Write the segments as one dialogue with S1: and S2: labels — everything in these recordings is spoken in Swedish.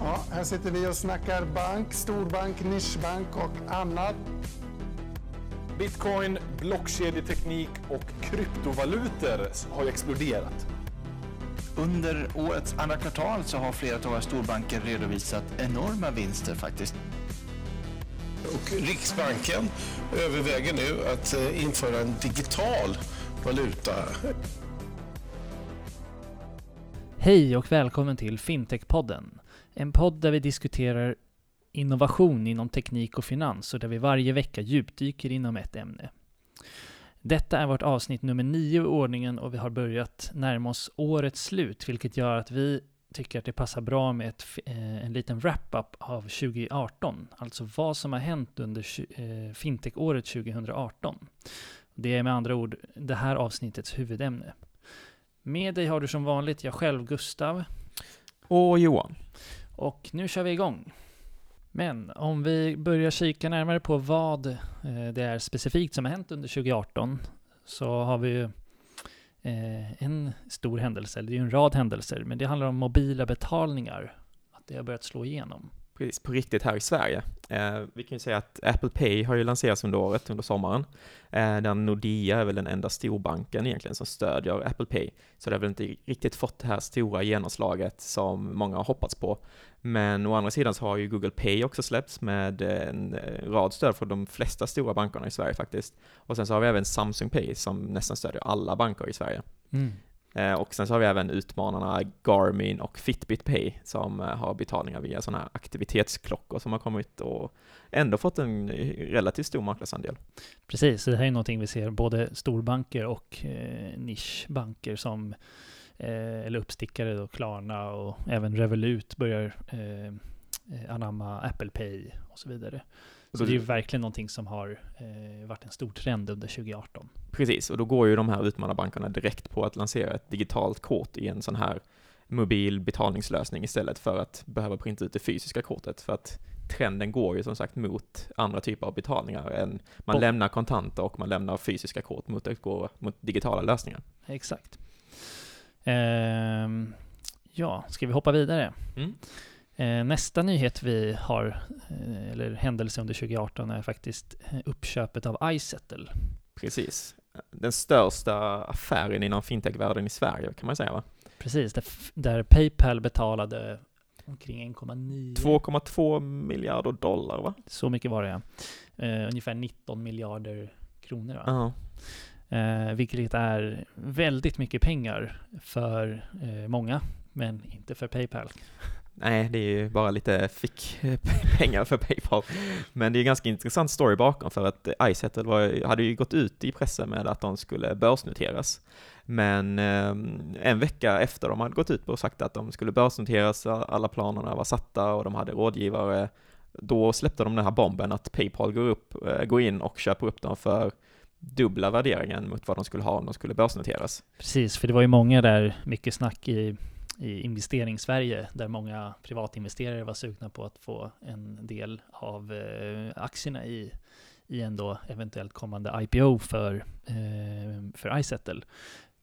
S1: Ja, här sitter vi och snackar bank, storbank, nischbank och annat.
S2: Bitcoin, blockkedjeteknik och kryptovalutor har ju exploderat.
S3: Under årets andra kvartal så har flera av våra storbanker redovisat enorma vinster faktiskt.
S4: Och Riksbanken överväger nu att eh, införa en digital valuta.
S5: Hej och välkommen till Fintech-podden. En podd där vi diskuterar innovation inom teknik och finans och där vi varje vecka djupdyker inom ett ämne. Detta är vårt avsnitt nummer nio i ordningen och vi har börjat närma oss årets slut, vilket gör att vi tycker att det passar bra med ett, eh, en liten wrap-up av 2018, alltså vad som har hänt under eh, fintech-året 2018. Det är med andra ord det här avsnittets huvudämne. Med dig har du som vanligt jag själv, Gustav.
S6: Och Johan.
S5: Och nu kör vi igång. Men om vi börjar kika närmare på vad eh, det är specifikt som har hänt under 2018 så har vi ju eh, en stor händelse, eller det är ju en rad händelser, men det handlar om mobila betalningar. Att det har börjat slå igenom.
S6: Precis, på riktigt här i Sverige. Eh, vi kan ju säga att Apple Pay har ju lanserats under året, under sommaren. Eh, där Nordea är väl den enda storbanken egentligen som stödjer Apple Pay. Så det har väl inte riktigt fått det här stora genomslaget som många har hoppats på. Men å andra sidan så har ju Google Pay också släppts med en eh, rad stöd från de flesta stora bankerna i Sverige faktiskt. Och sen så har vi även Samsung Pay som nästan stödjer alla banker i Sverige. Mm. Eh, och sen så har vi även utmanarna Garmin och Fitbit Pay som eh, har betalningar via sådana här aktivitetsklockor som har kommit och ändå fått en relativt stor marknadsandel.
S5: Precis, det här är någonting vi ser både storbanker och eh, nischbanker som eh, eller uppstickare då, Klarna och även Revolut börjar eh, eh anamma Apple Pay och så vidare. Så det är ju verkligen någonting som har eh, varit en stor trend under 2018.
S6: Precis, och då går ju de här utmanarbankerna direkt på att lansera ett digitalt kort i en sån här mobil betalningslösning istället för att behöva printa ut det fysiska kortet. För att trenden går ju som sagt mot andra typer av betalningar än man och, lämnar kontanter och man lämnar fysiska kort mot att gå mot digitala lösningar.
S5: Exakt. Ehm, ja, ska vi hoppa vidare? Mm. Eh, nästa nyhet vi har, eh, eller händelse under 2018, är faktiskt eh, uppköpet av iSettle.
S6: Precis. Den största affären inom fintechvärlden i Sverige kan man säga va?
S5: Precis, där, där Paypal betalade omkring 1,9
S6: 2,2 miljarder dollar va?
S5: Så mycket var det ja. Uh, ungefär 19 miljarder kronor va? Uh -huh. uh, vilket är väldigt mycket pengar för många, men inte för Paypal.
S6: Nej, det är ju bara lite fick pengar för Paypal. Men det är en ganska intressant story bakom för att iSettle var, hade ju gått ut i pressen med att de skulle börsnoteras. Men ehm, en vecka efter de hade gått ut och sagt att de skulle börsnoteras, alla planerna var satta och de hade rådgivare, då släppte de den här bomben att Paypal går, upp, eh, går in och köper upp dem för dubbla värderingen mot vad de skulle ha om de skulle börsnoteras.
S5: Precis, för det var ju många där, mycket snack i i investeringssverige där många privatinvesterare var sugna på att få en del av eh, aktierna i, i en då eventuellt kommande IPO för, eh, för iSettle.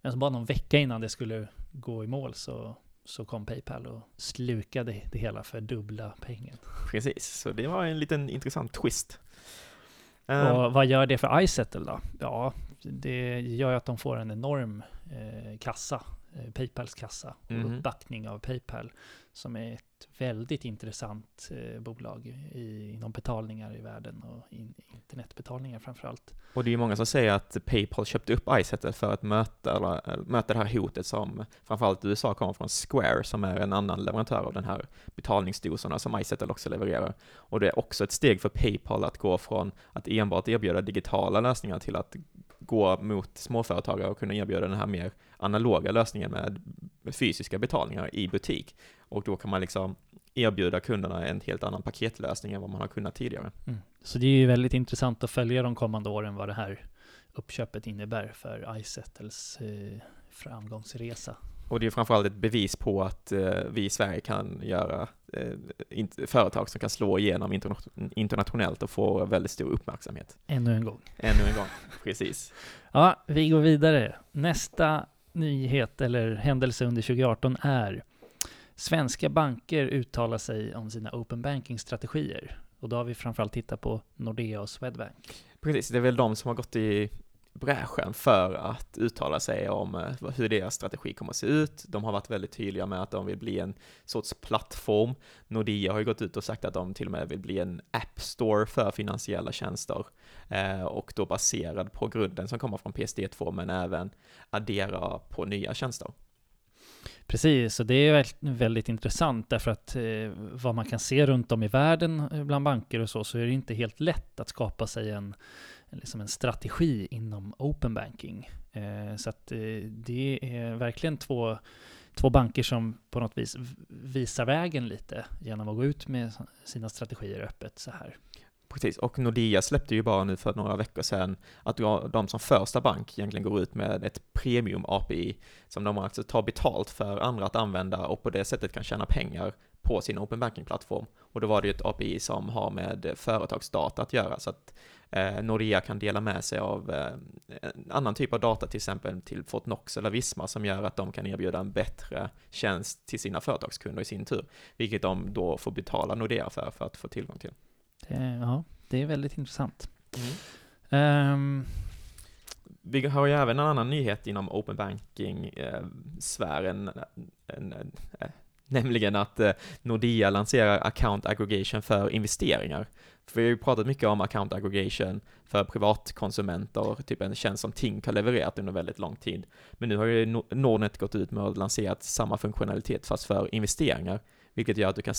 S5: Men så bara någon vecka innan det skulle gå i mål så, så kom Paypal och slukade det hela för dubbla pengen.
S6: Precis, så det var en liten intressant twist.
S5: Och um, vad gör det för iSettle då? Ja, det gör ju att de får en enorm eh, kassa Eh, Paypals kassa och mm. uppbackning av Paypal som är ett väldigt intressant eh, bolag i, inom betalningar i världen och in, internetbetalningar framförallt.
S6: Och det är ju många som säger att Paypal köpte upp iSettle för att möta, eller, möta det här hotet som framförallt USA kommer från Square som är en annan leverantör av den här betalningsdosorna som iSettle också levererar. Och det är också ett steg för Paypal att gå från att enbart erbjuda digitala lösningar till att gå mot småföretagare och kunna erbjuda den här mer analoga lösningen med fysiska betalningar i butik. Och då kan man liksom erbjuda kunderna en helt annan paketlösning än vad man har kunnat tidigare. Mm.
S5: Så det är ju väldigt intressant att följa de kommande åren vad det här uppköpet innebär för iSettles eh, framgångsresa.
S6: Och det är framförallt ett bevis på att eh, vi i Sverige kan göra eh, företag som kan slå igenom interna internationellt och få väldigt stor uppmärksamhet.
S5: Ännu en gång.
S6: Ännu en gång, precis.
S5: Ja, vi går vidare. Nästa nyhet eller händelse under 2018 är svenska banker uttalar sig om sina open banking-strategier. Och då har vi framförallt tittat på Nordea och Swedbank.
S6: Precis, det är väl de som har gått i bräschen för att uttala sig om eh, hur deras strategi kommer att se ut. De har varit väldigt tydliga med att de vill bli en sorts plattform. Nordea har ju gått ut och sagt att de till och med vill bli en app store för finansiella tjänster eh, och då baserad på grunden som kommer från PSD2 men även addera på nya tjänster.
S5: Precis, och det är väldigt intressant därför att eh, vad man kan se runt om i världen eh, bland banker och så, så är det inte helt lätt att skapa sig en, liksom en strategi inom open banking. Eh, så att eh, det är verkligen två, två banker som på något vis visar vägen lite genom att gå ut med sina strategier öppet så här.
S6: Precis, och Nordea släppte ju bara nu för några veckor sedan att de som första bank egentligen går ut med ett premium API som de alltså tar betalt för andra att använda och på det sättet kan tjäna pengar på sin open banking-plattform. Och då var det ju ett API som har med företagsdata att göra, så att eh, Nordea kan dela med sig av eh, en annan typ av data, till exempel till Fortnox eller Visma, som gör att de kan erbjuda en bättre tjänst till sina företagskunder i sin tur, vilket de då får betala Nordea för, för att få tillgång till.
S5: Det, ja, det är väldigt intressant. Mm. Um,
S6: vi har ju även en annan nyhet inom open banking-sfären, eh, eh, nämligen att eh, Nordea lanserar account aggregation för investeringar. För vi har ju pratat mycket om account aggregation för privatkonsumenter, typ en tjänst som Tink har levererat under väldigt lång tid. Men nu har ju Nordnet gått ut med att lansera samma funktionalitet fast för investeringar, vilket gör att du kan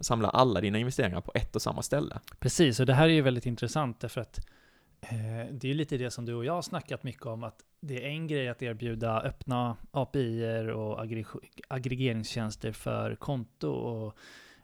S6: samla alla dina investeringar på ett och samma ställe.
S5: Precis, och det här är ju väldigt intressant därför att eh, det är ju lite det som du och jag har snackat mycket om, att det är en grej att erbjuda öppna API och aggregeringstjänster för konto och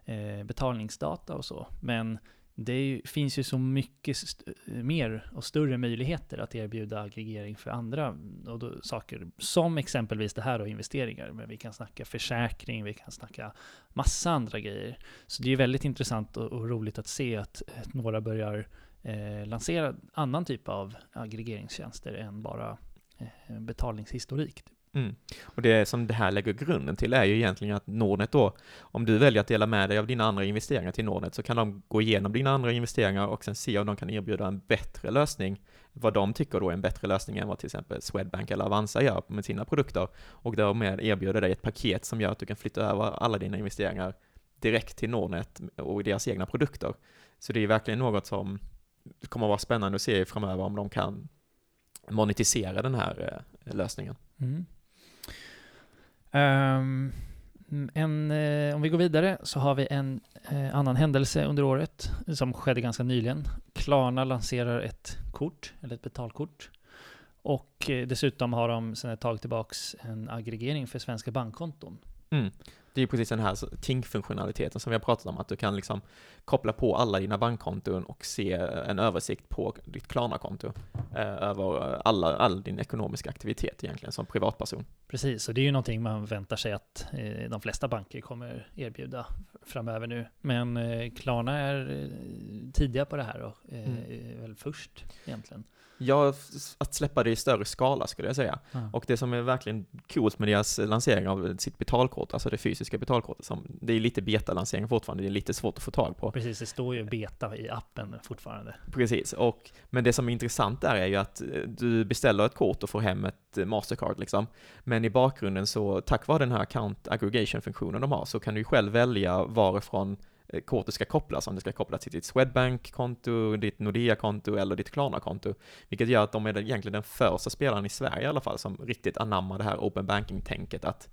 S5: eh, betalningsdata och så. Men det ju, finns ju så mycket mer och större möjligheter att erbjuda aggregering för andra mm, och då, saker, som exempelvis det här och investeringar. Men vi kan snacka försäkring, vi kan snacka massa andra grejer. Så det är väldigt intressant och, och roligt att se att, att några börjar eh, lansera annan typ av aggregeringstjänster än bara eh, betalningshistorik. Typ.
S6: Mm. Och det som det här lägger grunden till är ju egentligen att Nordnet då, om du väljer att dela med dig av dina andra investeringar till Nordnet, så kan de gå igenom dina andra investeringar och sen se om de kan erbjuda en bättre lösning, vad de tycker då är en bättre lösning än vad till exempel Swedbank eller Avanza gör med sina produkter, och därmed erbjuder dig ett paket som gör att du kan flytta över alla dina investeringar direkt till Nordnet och deras egna produkter. Så det är verkligen något som kommer att vara spännande att se framöver om de kan monetisera den här eh, lösningen. Mm.
S5: Um, en, eh, om vi går vidare så har vi en eh, annan händelse under året som skedde ganska nyligen. Klarna lanserar ett kort, eller ett betalkort. Och eh, dessutom har de sedan ett tag tillbaks en aggregering för svenska bankkonton.
S6: Mm. Det är precis den här Tink-funktionaliteten som vi har pratat om, att du kan liksom koppla på alla dina bankkonton och se en översikt på ditt Klarna-konto eh, över alla, all din ekonomiska aktivitet egentligen som privatperson.
S5: Precis, och det är ju någonting man väntar sig att eh, de flesta banker kommer erbjuda framöver nu. Men eh, Klarna är eh, tidiga på det här och eh, mm. väl först egentligen.
S6: Ja, att släppa det i större skala skulle jag säga. Mm. Och det som är verkligen coolt med deras lansering av sitt betalkort, alltså det fysiska betalkortet, som, det är lite beta-lansering fortfarande, det är lite svårt att få tag på.
S5: Precis, det står ju beta i appen fortfarande.
S6: Precis, och, men det som är intressant där är ju att eh, du beställer ett kort och får hem ett eh, Mastercard liksom. Men i bakgrunden så, tack vare den här account aggregation-funktionen de har, så kan du själv välja varifrån Eh, kortet ska kopplas, om det ska kopplas till ditt Swedbank-konto, ditt Nordea-konto eller ditt Klarna-konto. Vilket gör att de är egentligen den första spelaren i Sverige i alla fall som riktigt anammar det här open banking-tänket att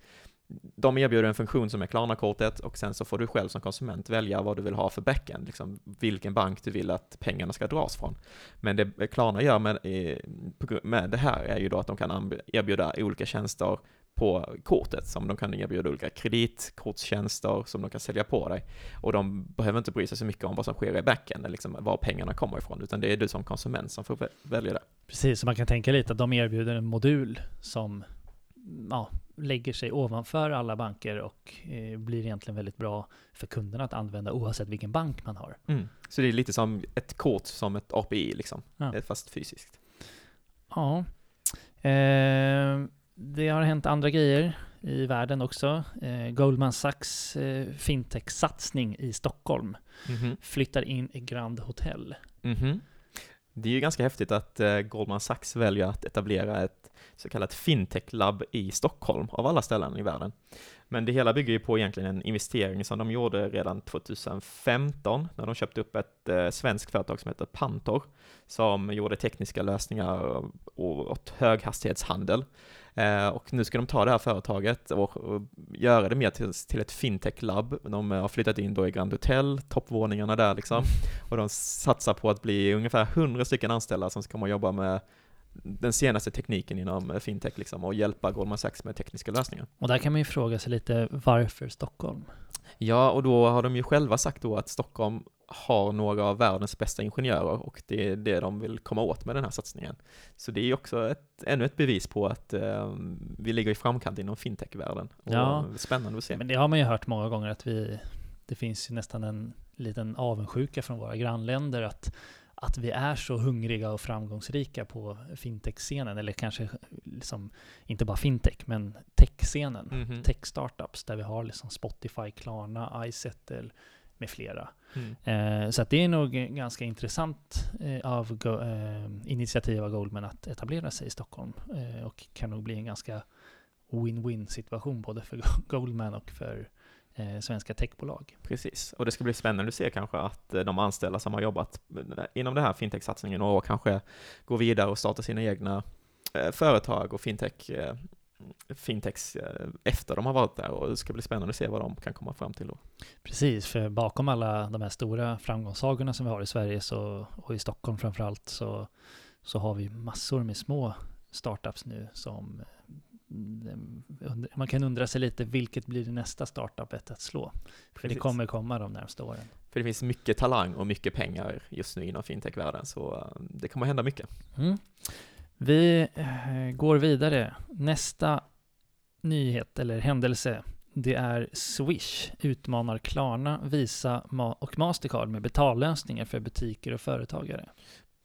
S6: de erbjuder en funktion som är Klarna-kortet och sen så får du själv som konsument välja vad du vill ha för backend, liksom vilken bank du vill att pengarna ska dras från. Men det Klarna gör med, med det här är ju då att de kan erbjuda olika tjänster på kortet som de kan erbjuda olika kreditkortstjänster som de kan sälja på dig. Och de behöver inte bry sig så mycket om vad som sker i backen, liksom var pengarna kommer ifrån, utan det är du som konsument som får välja det.
S5: Precis, så man kan tänka lite att de erbjuder en modul som ja, lägger sig ovanför alla banker och eh, blir egentligen väldigt bra för kunderna att använda oavsett vilken bank man har.
S6: Mm. Så det är lite som ett kort som ett API liksom, ja. fast fysiskt.
S5: Ja. Eh, det har hänt andra grejer. i världen också. Eh, Goldman Sachs eh, fintech-satsning i Stockholm
S6: Mhm.
S5: flyttar in i Grand Hotel.
S6: Mhm. Det är ju ganska häftigt att eh, Goldman Sachs väljer att etablera ett så kallat fintech-labb i Stockholm, av alla ställen i världen. Men det hela bygger ju på egentligen en investering som de gjorde redan 2015, när de köpte upp ett eh, svenskt företag som heter Pantor, som gjorde tekniska lösningar och- åt höghastighetshandel. Eh, och nu ska de ta det här företaget och, och göra det mer till, till ett fintech-labb. De eh, har flyttat in då i Grand Hotel, toppvåningarna där liksom. Och de satsar på att bli ungefär 100 stycken anställda som ska komma och jobba med den senaste tekniken inom eh, fintech liksom och hjälpa Goldman Sachs med tekniska lösningar.
S5: Och där kan man ju fråga sig lite varför Stockholm?
S6: Ja, och då har de ju själva sagt då att Stockholm har några av världens bästa ingenjörer och det är det de vill komma åt med den här satsningen. Så det är ju också ett, ännu ett bevis på att eh, vi ligger i framkant inom fintech-världen.
S5: Ja.
S6: Spännande att se.
S5: Men det har man ju hört många gånger att vi, det finns ju nästan en liten avundsjuka från våra grannländer att, att vi är så hungriga och framgångsrika på fintech-scenen, eller kanske liksom, inte bara fintech, men tech-scenen.
S6: Mhm.
S5: Tech-startups där vi har liksom Spotify, Klarna, iSettle med flera.
S6: Mm.
S5: Eh, så det är nog ganska intressant eh, av Go- eh, initiativ av Goldman att etablera sig i Stockholm eh, och kan nog bli en ganska win-win situation både för Goldman och för svenska techbolag.
S6: Precis, och det ska bli spännande att se kanske att eh, de anställda som har jobbat inom den här fintech-satsningen och kanske går vidare och startar sina egna eh, företag och fintech, eh, fintechs eh, efter de har varit där och det ska bli spännande att se vad de kan komma fram till då.
S5: Precis, för bakom alla de här stora framgångssagorna som vi har i Sverige så, och i Stockholm framförallt så, så har vi massor med små startups nu som man kan undra sig lite, vilket blir det nästa startupet att slå? För det
S6: Precis.
S5: kommer komma de närmaste åren.
S6: För det finns mycket talang och mycket pengar just nu inom fintech-världen så eh, det kommer hända mycket.
S5: Mm. Vi eh, går vidare. Nästa nyhet eller händelse, det är Swish utmanar Klarna, Visa och Mastercard med betallösningar för butiker och företagare.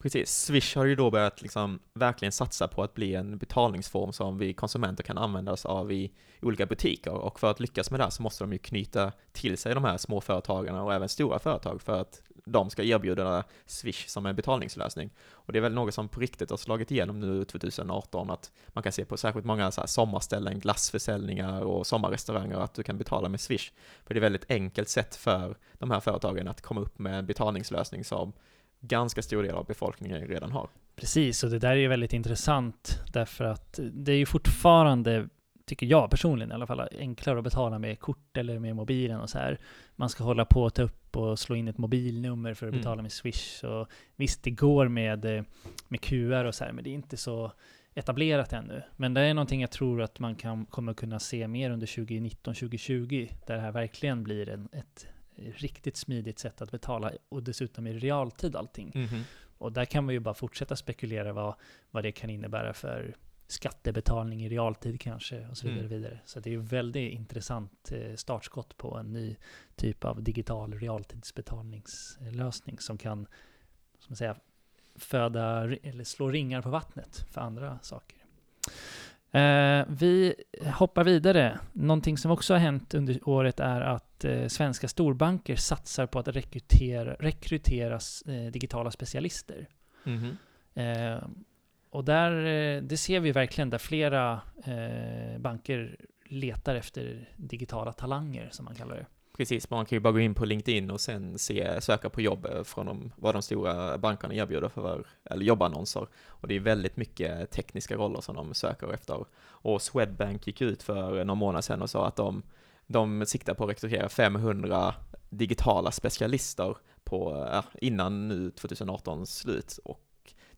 S6: Precis, Swish har ju då börjat liksom verkligen satsa på att bli en betalningsform som vi konsumenter kan använda oss av i olika butiker och för att lyckas med det här så måste de ju knyta till sig de här små företagarna och även stora företag för att de ska erbjuda Swish som en betalningslösning. Och det är väl något som på riktigt har slagit igenom nu 2018 att man kan se på särskilt många så här sommarställen, glassförsäljningar och sommarrestauranger att du kan betala med Swish. För det är ett väldigt enkelt sätt för de här företagen att komma upp med en betalningslösning som ganska stor del av befolkningen redan har.
S5: Precis, och det där är ju väldigt intressant därför att det är ju fortfarande, tycker jag personligen i alla fall, enklare att betala med kort eller med mobilen och så här. Man ska hålla på att ta upp och slå in ett mobilnummer för att
S6: Mm.
S5: betala med Swish. Och visst, det går med, eh, med QR och så här, men det är inte så etablerat ännu. Men det är någonting jag tror att man kan, kommer kunna se mer under 2019-2020, där det här verkligen blir en, ett riktigt smidigt sätt att betala och dessutom i realtid allting. Och där kan vi ju bara fortsätta spekulera vad, vad det kan innebära för skattebetalning i realtid kanske och så vidare.
S6: Mm.
S5: vidare. Så det är ju väldigt intressant eh, startskott på en ny typ av digital realtidsbetalningslösning som kan som man föda eller slå ringar på vattnet för andra saker. Eh, vi hoppar vidare. Någonting som också har hänt under året är att eh, svenska storbanker satsar på att rekrytera, rekrytera eh, digitala specialister.
S6: Mhm.
S5: Eh, och där, eh, det ser vi verkligen där flera eh, banker letar efter digitala talanger, som man kallar det.
S6: Precis, man kan ju bara gå in på LinkedIn och sen se, söka på jobb eh, från de, vad de stora bankerna erbjuder för, eller jobbannonser. Och det är väldigt mycket tekniska roller som de söker efter. Och Swedbank gick ut för några månader sedan och sa att de, de siktar på att rekrytera 500 digitala specialister på, ja, innan nu 2018 slut. Och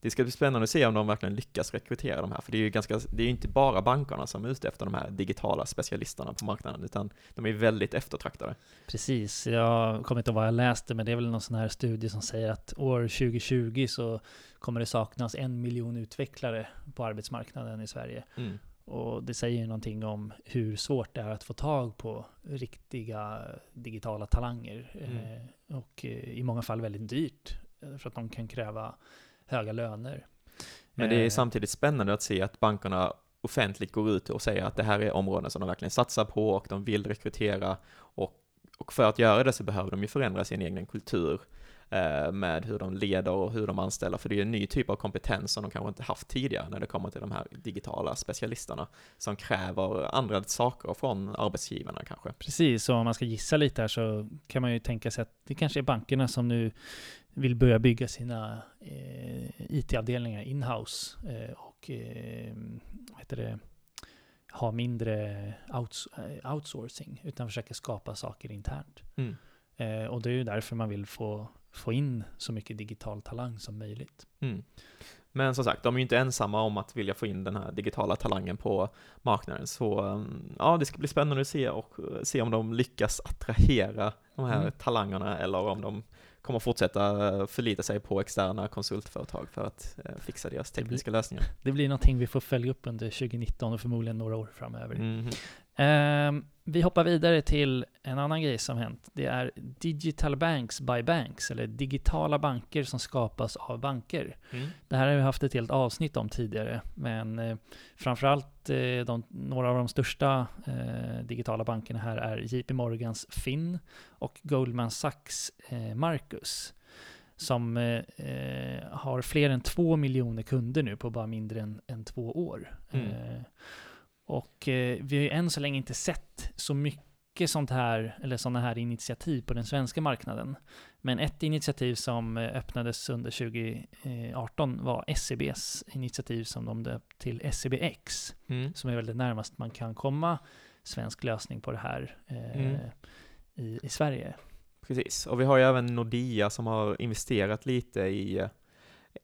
S6: det ska bli spännande att se om de verkligen lyckas rekrytera de här, för det är ju ganska, det är inte bara bankerna som är ute efter de här digitala specialisterna på marknaden, utan de är väldigt eftertraktade.
S5: Precis, jag kommer inte ihåg vad jag läste, men det är väl någon sån här studie som säger att år 2020 så kommer det saknas en miljon utvecklare på arbetsmarknaden i Sverige.
S6: Mm.
S5: Och det säger ju någonting om hur svårt det är att få tag på riktiga digitala talanger.
S6: Mm.
S5: Eh, och eh, i många fall väldigt dyrt, eh, för att de kan kräva höga löner.
S6: Men det är samtidigt spännande att se att bankerna offentligt går ut och säger att det här är områden som de verkligen satsar på och de vill rekrytera och, och för att göra det så behöver de ju förändra sin egen kultur med hur de leder och hur de anställer, för det är en ny typ av kompetens som de kanske inte haft tidigare när det kommer till de här digitala specialisterna som kräver andra saker från arbetsgivarna kanske.
S5: Precis, och om man ska gissa lite här så kan man ju tänka sig att det kanske är bankerna som nu vill börja bygga sina eh, IT-avdelningar inhouse eh, och eh, vad heter det, ha mindre outs eh, outsourcing, utan försöka skapa saker internt.
S6: Mm.
S5: Eh, och det är ju därför man vill få, få in så mycket digital talang som möjligt.
S6: Mm. Men som sagt, de är ju inte ensamma om att vilja få in den här digitala talangen på marknaden. Så um, ja, det ska bli spännande att se och uh, se om de lyckas attrahera de här
S5: Mm.
S6: talangerna eller om de kommer fortsätta uh, förlita sig på externa konsultföretag för att uh, fixa deras
S5: blir-
S6: tekniska lösningar.
S5: Det blir någonting vi får följa upp under 2019 och förmodligen några år framöver.
S6: Mhm.
S5: Ehm, vi hoppar vidare till en annan grej som hänt. Det är digital banks by banks, eller digitala banker som skapas av banker.
S6: Mm.
S5: Det här har vi haft ett helt avsnitt om tidigare, men eh, framförallt eh, de, några av de största eh, digitala bankerna här är JP Morgans Finn och Goldman Sachs eh, Marcus som eh, eh, har fler än två miljoner kunder nu på bara mindre än, än två år.
S6: Mm.
S5: Eh, och eh, vi har ju än så länge inte sett så mycket sånt här, eller sådana här initiativ på den svenska marknaden. Men ett initiativ som eh, öppnades under 2018 var SEBs initiativ som de döpt till SEBX,
S6: Mm.
S5: som är väl det närmast man kan komma svensk lösning på det här eh,
S6: Mm.
S5: i, i Sverige.
S6: Precis, och vi har ju även Nordea som har investerat lite i eh,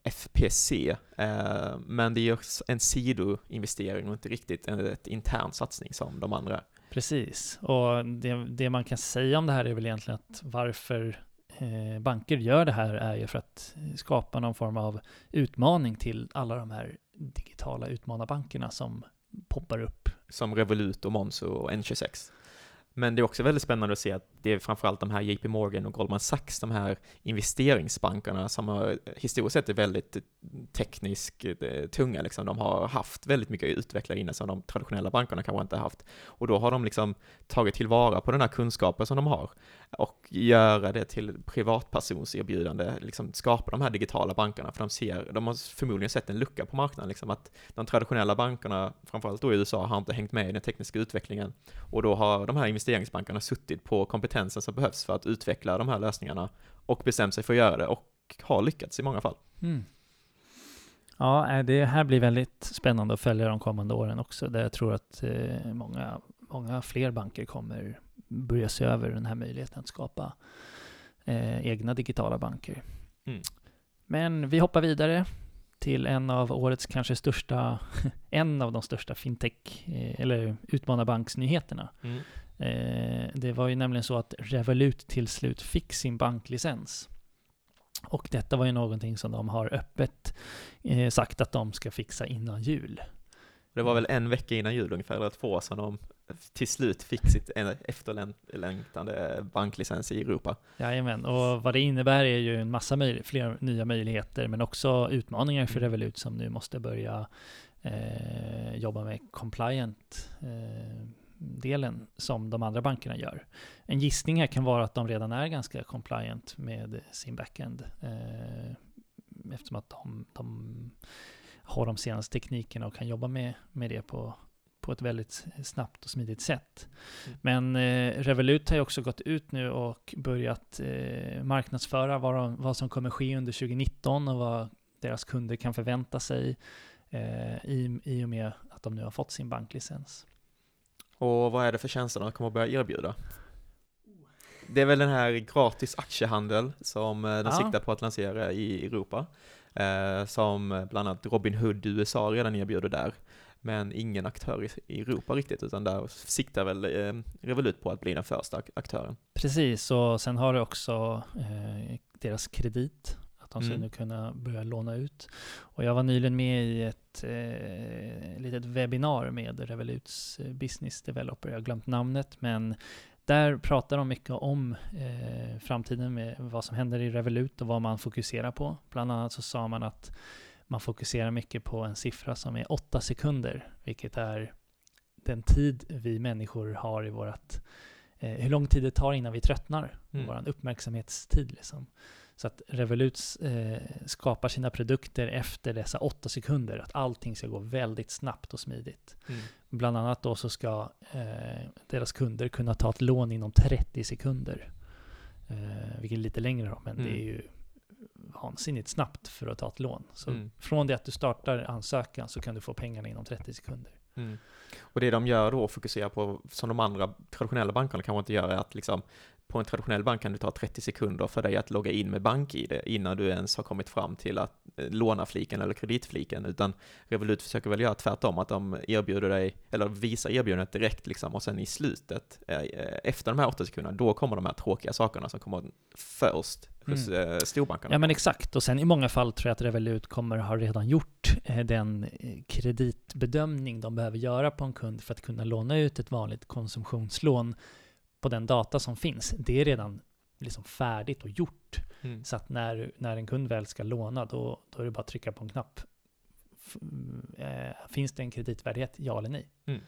S6: FPC, eh, men det är en sidoinvestering och inte riktigt en ett intern satsning som de andra.
S5: Precis, och det, det man kan säga om det här är väl egentligen att varför eh, banker gör det här är ju för att skapa någon form av utmaning till alla de här digitala utmanarbankerna som poppar upp.
S6: som Revolut och Monzo och N26. Men det är också väldigt spännande att se att det är framförallt de här JP Morgan och Goldman Sachs, de här investeringsbankerna som har historiskt sett är väldigt eh, tekniskt eh, tunga liksom. De har haft väldigt mycket utvecklare innan som de traditionella bankerna kanske inte har haft. Och då har de liksom tagit tillvara på den här kunskapen som de har och göra det till privatpersonserbjudande, liksom skapa de här digitala bankerna, för de ser, de har förmodligen sett en lucka på marknaden, liksom att de traditionella bankerna, framförallt då i USA, har inte hängt med i den tekniska utvecklingen. Och då har de här investeringsbankerna suttit på kompetensen som behövs för att utveckla de här lösningarna och bestämt sig för att göra det och har lyckats i många fall.
S5: Mm. Ja, eh, det här blir väldigt spännande att följa de kommande åren också, där jag tror att eh, många, många fler banker kommer börja se över den här möjligheten att skapa eh, egna digitala banker.
S6: Mm.
S5: Men vi hoppar vidare till en av årets kanske största, en av de största fintech, eh, eller utmanarbanksnyheterna. Eh, det var ju nämligen så att Revolut till slut fick sin banklicens. Och detta var ju någonting som de har öppet eh, sagt att de ska fixa innan jul.
S6: Det var väl en vecka innan jul ungefär, eller två, som de till slut fick sitt efterlängtande banklicens i Europa.
S5: Jajamän, och vad det innebär är ju en massa möj- fler nya möjligheter, men också utmaningar för
S6: Mm.
S5: Revolut som nu måste börja eh, jobba med compliant eh, delen som de andra bankerna gör. En gissning här kan vara att de redan är ganska compliant med sin backend eh, eftersom att de, de har de senaste teknikerna och kan jobba med, med det på, på ett väldigt snabbt och smidigt sätt.
S6: Mm.
S5: Men eh, Revolut har ju också gått ut nu och börjat eh, marknadsföra vad, de, vad som kommer ske under 2019 och vad deras kunder kan förvänta sig eh, i, i och med att de nu har fått sin banklicens.
S6: Och vad är det för tjänster de kommer att börja erbjuda? Det är väl den här gratis aktiehandel som eh, de
S5: Ja.
S6: siktar på att lansera i Europa. Eh, som bland annat Robinhood i USA redan erbjuder där. Men ingen aktör i, Europa riktigt, utan där siktar väl eh, Revolut på att bli den första ak- aktören.
S5: Precis, och sen har du också eh, deras kredit. De ska
S6: Mm.
S5: nu kunna börja låna ut. Och jag var nyligen med i ett eh, litet webbinar med Revoluts eh, business developer. Jag har glömt namnet, men där pratar de mycket om eh, framtiden med vad som händer i Revolut och vad man fokuserar på. Bland annat så sa man att man fokuserar mycket på en siffra som är 8 sekunder, vilket är den tid vi människor har i vårt eh, hur lång tid det tar innan vi tröttnar,
S6: Mm.
S5: vår uppmärksamhetstid. Liksom. Så att Revolut eh, skapar sina produkter efter dessa åtta sekunder, att allting ska gå väldigt snabbt och smidigt.
S6: Mm.
S5: Bland annat då så ska eh, deras kunder kunna ta ett lån inom 30 sekunder. Eh, vilket är lite längre då, men
S6: Mm.
S5: det är ju vansinnigt snabbt för att ta ett lån. Så
S6: Mm.
S5: från det att du startar ansökan så kan du få pengarna inom 30 sekunder.
S6: Mm. Och det de gör då, fokuserar på, som de andra traditionella bankerna kanske inte gör, är att liksom på en traditionell bank kan det ta 30 sekunder för dig att logga in med bank-id innan du ens har kommit fram till att eh, låna-fliken eller kreditfliken, utan Revolut försöker väl göra tvärtom, att de erbjuder dig, eller visar erbjudandet direkt liksom, och sen i slutet, eh, efter de här åtta sekunderna, då kommer de här tråkiga sakerna som kommer först hos eh, storbankerna.
S5: Mm. Ja men exakt, och sen i många fall tror jag att Revolut kommer ha redan gjort eh, den eh, kreditbedömning de behöver göra på en kund för att kunna låna ut ett vanligt konsumtionslån på den data som finns. Det är redan liksom färdigt och gjort.
S6: Mm.
S5: Så att när, när en kund väl ska låna, då, då är det bara att trycka på en knapp. F- eh, finns det en kreditvärdighet, ja eller nej?
S6: Mm.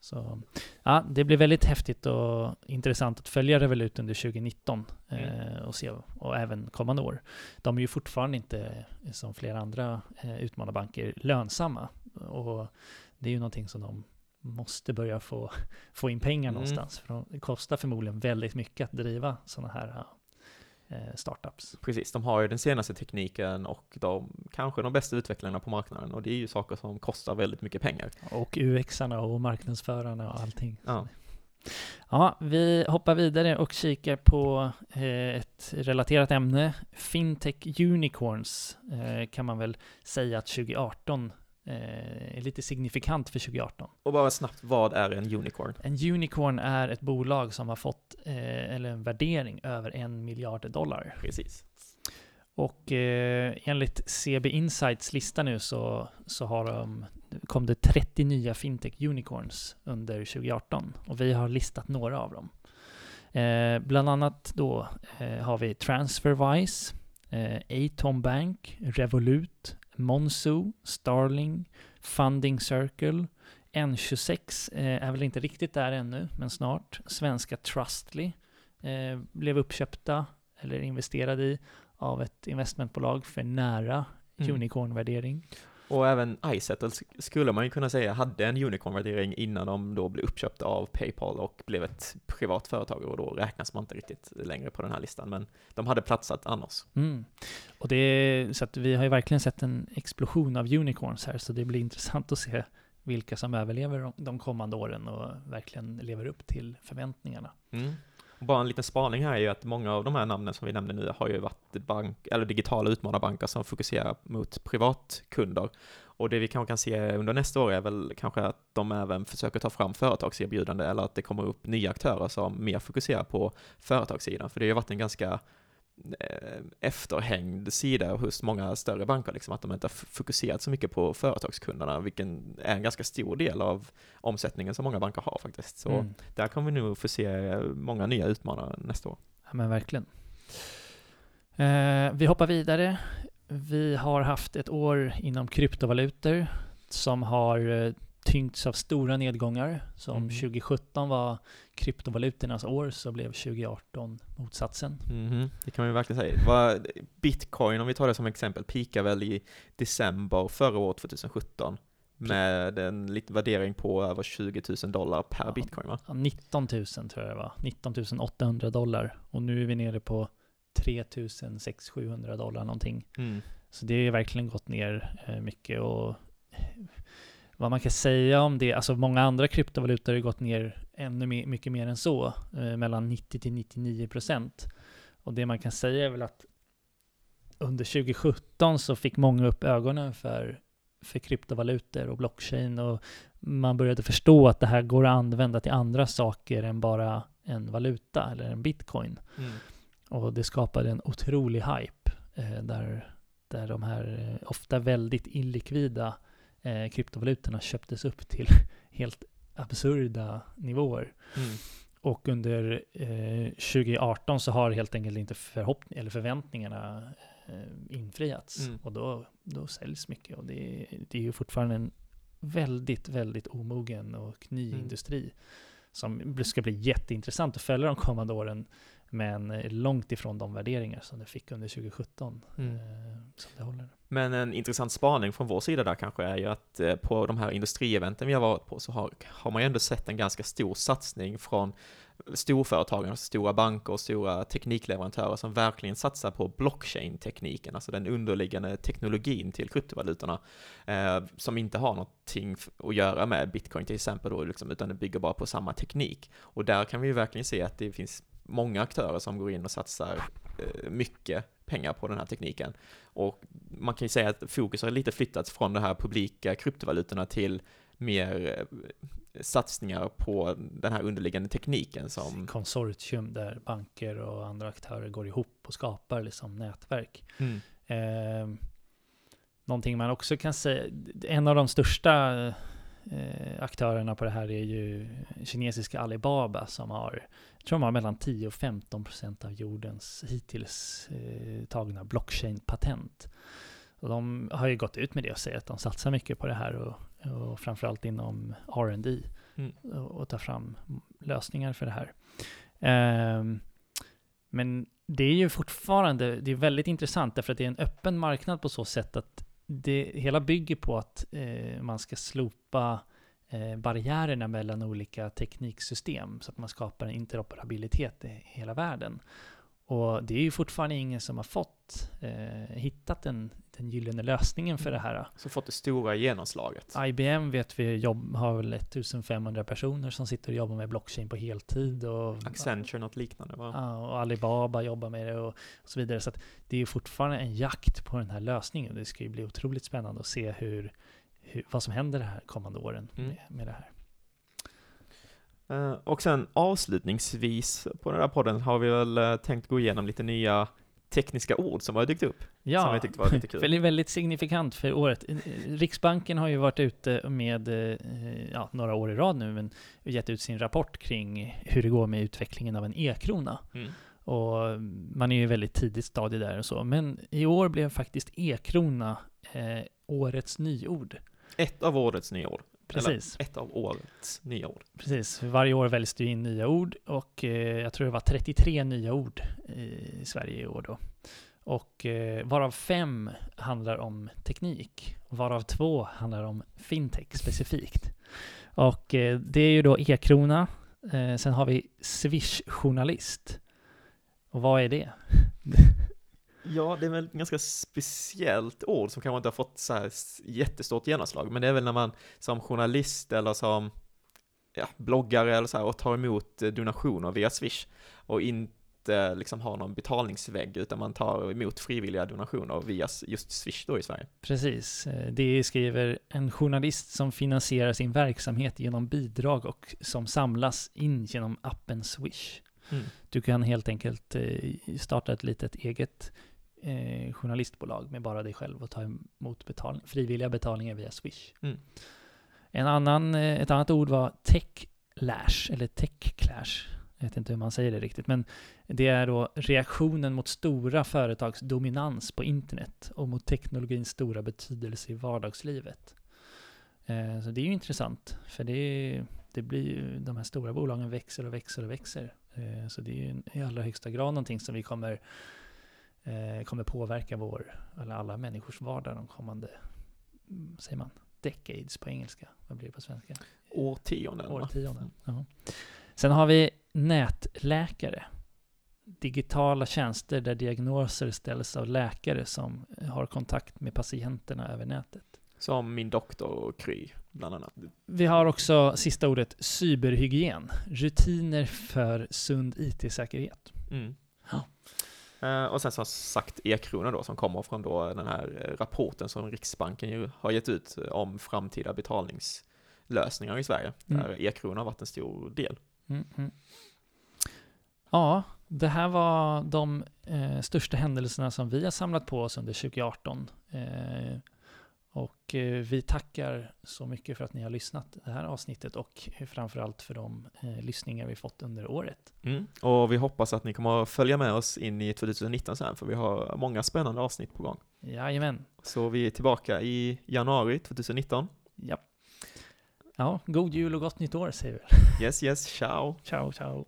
S5: Så ja, det blir väldigt häftigt och intressant att följa Revolut under 2019
S6: Mm.
S5: eh, och se, och även kommande år. De är ju fortfarande inte, som flera andra eh, utmanarbanker, lönsamma. Och det är ju någonting som de måste börja få, få in pengar
S6: Mm.
S5: någonstans. För de- det kostar förmodligen väldigt mycket att driva sådana här eh, startups.
S6: Precis, de har ju den senaste tekniken och de, kanske de bästa utvecklarna på marknaden och det är ju saker som kostar väldigt mycket pengar.
S5: Och UX-arna och marknadsförarna och allting.
S6: Ja.
S5: Ja, vi hoppar vidare och kikar på eh, ett relaterat ämne. Fintech Unicorns eh, kan man väl säga att 2018 eh, är lite signifikant för 2018.
S6: Och bara snabbt, vad är en unicorn?
S5: En unicorn är ett bolag som har fått, eh, eller en värdering över en miljard dollar.
S6: Precis.
S5: Och eh, enligt CB Insights lista nu så, så har de, kom det 30 nya fintech unicorns under 2018 och vi har listat några av dem. Eh, bland annat då eh, har vi Transferwise, eh, Atom Bank, Revolut, Monzo, Starling, Funding Circle, N26 eh, är väl inte riktigt där ännu, men snart. Svenska Trustly eh, blev uppköpta eller investerade i av ett investmentbolag för nära
S6: Mm.
S5: unicorn-värdering.
S6: Och även iSettle sk- skulle man ju kunna säga hade en unicorn-värdering innan de då blev uppköpta av Paypal och blev ett privat företag och då räknas man inte riktigt längre på den här listan. Men de hade platsat annars.
S5: Mm. Och det så att vi har ju verkligen sett en explosion av unicorns här, så det blir intressant att se vilka som överlever de- de kommande åren och verkligen lever upp till förväntningarna.
S6: Mm. Bara en liten spaning här är ju att många av de här namnen som vi nämnde nu har ju varit bank, eller digitala utmanarbanker som fokuserar mot privatkunder. Och det vi kanske kan se under nästa år är väl kanske att de även försöker ta fram företagserbjudande eller att det kommer upp nya aktörer som mer fokuserar på företagssidan. För det har ju varit en ganska efterhängd sida hos många större banker, liksom, att de inte har fokuserat så mycket på företagskunderna, vilken är en ganska stor del av omsättningen som många banker har faktiskt. Så
S5: Mm.
S6: där kommer vi nog få se många nya utmanare nästa år.
S5: Ja, men verkligen. Eh, vi hoppar vidare. Vi har haft ett år inom kryptovalutor som har eh, tyngts av stora nedgångar. Så om
S6: Mm.
S5: 2017 var kryptovalutornas år så blev 2018 motsatsen.
S6: Mhm, Det kan man ju verkligen säga. Bitcoin, om vi tar det som exempel, pikar väl i december förra året, 2017, med en liten värdering på över 20 000 dollar per
S5: Ja.
S6: bitcoin va?
S5: Ja, 19 000 tror jag det var. 19 800 dollar. Och nu är vi nere på 3 600-700 dollar någonting.
S6: Mm.
S5: Så det har ju verkligen gått ner eh, mycket och vad man kan säga om det, alltså många andra kryptovalutor har gått ner ännu mer, mycket mer än så, eh, mellan 90 till 99 procent. Och det man kan säga är väl att under 2017 så fick många upp ögonen för, för kryptovalutor och blockchain och man började förstå att det här går att använda till andra saker än bara en valuta eller en bitcoin.
S6: Mm.
S5: Och det skapade en otrolig hype eh, där, där de här eh, ofta väldigt illikvida eh, kryptovalutorna köptes upp till helt absurda nivåer.
S6: Mm.
S5: Och under eh, 2018 så har helt enkelt inte förhoppning, eller förväntningarna eh, infriats.
S6: Mm.
S5: Och då, då säljs mycket. Och det, det är ju fortfarande en väldigt, väldigt omogen och ny
S6: Mm.
S5: industri som ska bli jätteintressant att följa de kommande åren. Men eh, långt ifrån de värderingar som det fick under 2017.
S6: Mm.
S5: Eh, som det håller.
S6: Men en intressant spaning från vår sida där kanske är ju att eh, på de här industrieventen vi har varit på så har, har man ju ändå sett en ganska stor satsning från storföretagen, alltså stora banker och stora teknikleverantörer som verkligen satsar på blockchain-tekniken, alltså den underliggande teknologin till kryptovalutorna, eh, som inte har någonting att göra med bitcoin till exempel då, liksom, utan det bygger bara på samma teknik. Och där kan vi ju verkligen se att det finns många aktörer som går in och satsar eh, mycket pengar på den här tekniken. Och man kan ju säga att fokus har lite flyttats från de här publika kryptovalutorna till mer eh, satsningar på den här underliggande tekniken som...
S5: Konsortium där banker och andra aktörer går ihop och skapar liksom nätverk.
S6: Mm.
S5: Eh, någonting man också kan säga, en av de största eh, aktörerna på det här är ju kinesiska Alibaba som har, jag tror de har mellan 10 och 15 procent av jordens hittills eh, tagna blockchain-patent. Och de har ju gått ut med det och säger att de satsar mycket på det här och, och framförallt inom R&D
S6: Mm.
S5: och, och ta fram lösningar för det här. Ehm, men det är ju fortfarande, det är väldigt intressant därför att det är en öppen marknad på så sätt att det hela bygger på att eh, man ska slopa eh, barriärerna mellan olika tekniksystem så att man skapar en interoperabilitet i hela världen. Och det är ju fortfarande ingen som har fått eh, hittat den, den gyllene lösningen för det här.
S6: Som fått det stora genomslaget.
S5: IBM vet vi jobb, har väl 1500 personer som sitter och jobbar med blockchain på heltid. Och,
S6: Accenture, något liknande va?
S5: Ja, och Alibaba jobbar med det och, och så vidare. Så det är ju fortfarande en jakt på den här lösningen. Det ska ju bli otroligt spännande att se hur, hur, vad som händer de här kommande åren
S6: Mm.
S5: med, med det här.
S6: Eh, Och sen avslutningsvis på den här podden har vi väl eh, tänkt gå igenom lite nya tekniska ord som har dykt upp. Som
S5: Ja,
S6: jag tyckte var lite kul.
S5: väldigt, väldigt signifikant för året. Eh, Riksbanken har ju varit ute med, ja, några år i rad nu, men gett ut sin rapport kring hur det går med utvecklingen av en e-krona.
S6: Mm.
S5: Och man är ju väldigt tidigt stadie där och så. Men i år blev faktiskt e-krona eh, årets nyord.
S6: Ett av årets nyord.
S5: Precis.
S6: Eller ett av årets nyord.
S5: Precis, för varje år väljs det in nya ord och eh, jag tror det var 33 nya ord i Sverige i år då. Och eh, varav fem handlar om teknik, varav två handlar om fintech specifikt. Och eh, det är ju då e-krona, eh, sen har vi Swish-journalist. Och vad är det?
S6: Ja, det är väl ett ganska speciellt ord som kanske inte har fått så här jättestort genomslag, men det är väl när man som journalist eller som ja, bloggare eller så här och tar emot eh, donationer via Swish och inte liksom har någon betalningsvägg utan man tar emot frivilliga donationer via just Swish då i Sverige.
S5: Precis, eh, det skriver en journalist som finansierar sin verksamhet genom bidrag och som samlas in genom appen Swish.
S6: Mm.
S5: Du kan helt enkelt eh, starta ett litet eget eh, journalistbolag med bara dig själv och ta emot betal frivilliga betalningar via Swish.
S6: Mm.
S5: En annan, eh, ett annat ord var techlash, eller techclash. Jag vet inte hur man säger det riktigt, men det är då reaktionen mot stora företags dominans på internet och mot teknologins stora betydelse i vardagslivet. Eh, Så det är ju intressant, för det, det blir ju, de här stora bolagen växer och växer och växer. Eh, Så det är ju i allra högsta grad någonting som vi kommer, eh, kommer påverka vår, eller alla människors vardag de kommande, mm, säger man, decades på engelska. Vad blir det på svenska?
S6: Årtionden.
S5: Årtionden. Ja. Sen har vi nätläkare. Digitala tjänster där diagnoser ställs av läkare som har kontakt med patienterna över nätet.
S6: Som min doktor Kry, bland annat.
S5: Vi har också sista ordet cyberhygien. Rutiner för sund IT-säkerhet.
S6: Mm. Eh, och sen som sagt e-krona då som kommer från då den här eh, rapporten som Riksbanken ju har gett ut eh, om framtida betalningslösningar i Sverige.
S5: Mm.
S6: Där e-krona har varit en stor del.
S5: Mm, mm. Ja, det här var de eh, största händelserna som vi har samlat på oss under 2018. Eh, Och eh, vi tackar så mycket för att ni har lyssnat det här avsnittet och framförallt för de eh, lyssningar vi fått under året.
S6: Mm. Och vi hoppas att ni kommer att följa med oss in i 2019 sen, för vi har många spännande avsnitt på gång.
S5: Jajamän.
S6: Så vi är tillbaka i januari 2019.
S5: Ja. Ja, god jul och gott nytt år säger vi.
S6: Yes, yes, ciao!
S5: Ciao, ciao.